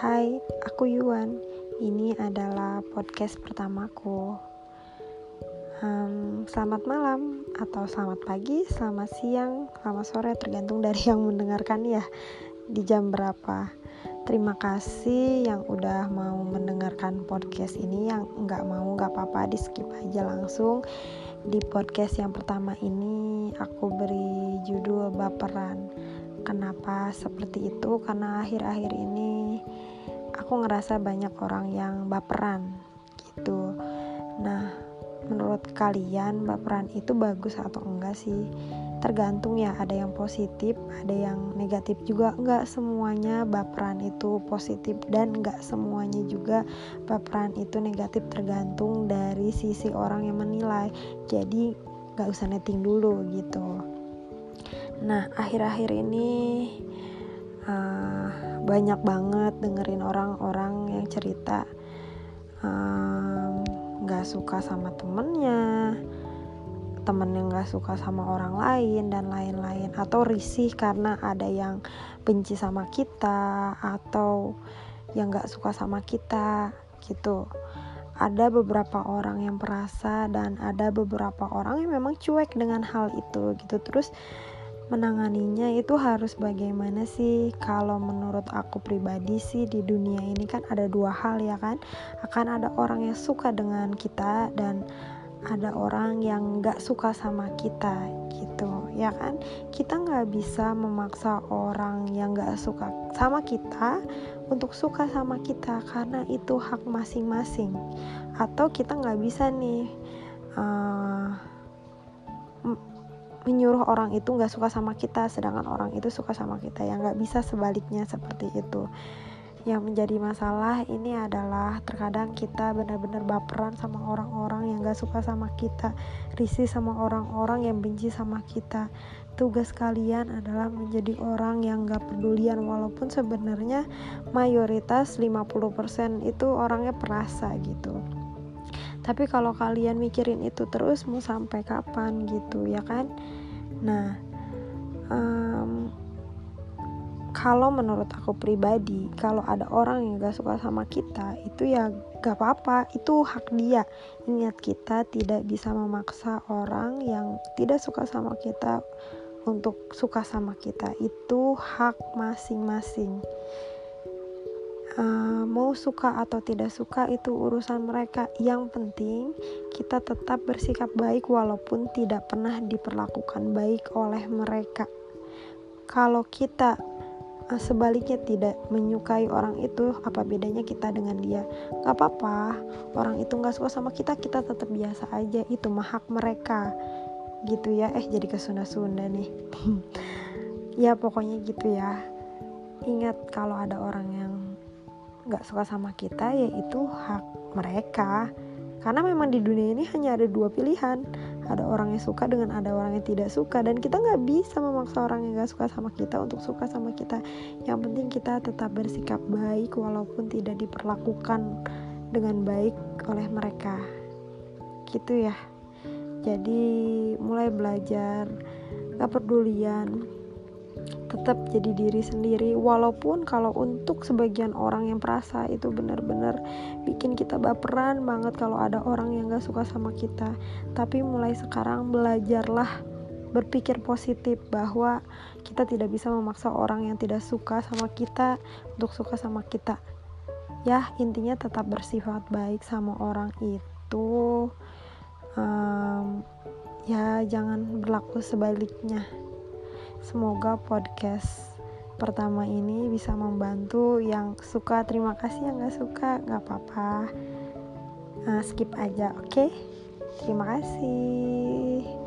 Hai, aku Yuan. Ini adalah podcast pertamaku. Um, selamat malam, atau selamat pagi, selamat siang, selamat sore, tergantung dari yang mendengarkan ya. Di jam berapa? Terima kasih yang udah mau mendengarkan podcast ini. Yang nggak mau, nggak apa-apa, di skip aja langsung. Di podcast yang pertama ini, aku beri judul baperan Kenapa seperti itu? Karena akhir-akhir ini aku ngerasa banyak orang yang baperan gitu. Nah, menurut kalian baperan itu bagus atau enggak sih? Tergantung ya, ada yang positif, ada yang negatif juga. Enggak semuanya baperan itu positif dan enggak semuanya juga baperan itu negatif tergantung dari sisi orang yang menilai. Jadi, enggak usah netting dulu gitu. Nah, akhir-akhir ini uh, banyak banget dengerin orang-orang yang cerita nggak um, suka sama temennya, temen yang nggak suka sama orang lain dan lain-lain, atau risih karena ada yang benci sama kita atau yang nggak suka sama kita gitu. Ada beberapa orang yang perasa dan ada beberapa orang yang memang cuek dengan hal itu gitu. Terus menanganinya itu harus bagaimana sih? Kalau menurut aku pribadi sih di dunia ini kan ada dua hal ya kan? Akan ada orang yang suka dengan kita dan ada orang yang nggak suka sama kita gitu ya kan? Kita nggak bisa memaksa orang yang nggak suka sama kita untuk suka sama kita karena itu hak masing-masing. Atau kita nggak bisa nih uh, menyuruh orang itu nggak suka sama kita sedangkan orang itu suka sama kita. Yang nggak bisa sebaliknya seperti itu. Yang menjadi masalah ini adalah terkadang kita benar-benar baperan sama orang-orang yang gak suka sama kita risih sama orang-orang yang benci sama kita. Tugas kalian adalah menjadi orang yang gak pedulian walaupun sebenarnya mayoritas 50% itu orangnya perasa gitu tapi kalau kalian mikirin itu terus mau sampai kapan gitu ya kan? Nah um, kalau menurut aku pribadi kalau ada orang yang gak suka sama kita itu ya gak apa-apa. Itu hak dia. Ingat kita tidak bisa memaksa orang yang tidak suka sama kita untuk suka sama kita. Itu hak masing-masing uh, mau suka atau tidak suka itu urusan mereka. Yang penting kita tetap bersikap baik walaupun tidak pernah diperlakukan baik oleh mereka. Kalau kita uh, sebaliknya tidak menyukai orang itu apa bedanya kita dengan dia? Gak apa-apa. Orang itu gak suka sama kita kita tetap biasa aja. Itu mah hak mereka. Gitu ya. Eh jadi ke Sunda-Sunda nih. Ya pokoknya gitu ya. Ingat kalau ada orang yang nggak suka sama kita yaitu hak mereka. Karena memang di dunia ini hanya ada dua pilihan. Ada orang yang suka dengan ada orang yang tidak suka. Dan kita nggak bisa memaksa orang yang nggak suka sama kita untuk suka sama kita. Yang penting kita tetap bersikap baik walaupun tidak diperlakukan dengan baik oleh mereka. Gitu ya. Jadi mulai belajar gak pedulian tetap jadi diri sendiri. Walaupun kalau untuk sebagian orang yang perasa itu benar-benar bikin kita baperan banget kalau ada orang yang gak suka sama kita. Tapi mulai sekarang belajarlah berpikir positif bahwa kita tidak bisa memaksa orang yang tidak suka sama kita untuk suka sama kita. Ya intinya tetap bersifat baik sama orang itu. Um, ya jangan berlaku sebaliknya Semoga podcast pertama ini bisa membantu yang suka. Terima kasih yang gak suka gak apa-apa. Uh, skip aja oke? Okay? terima kasih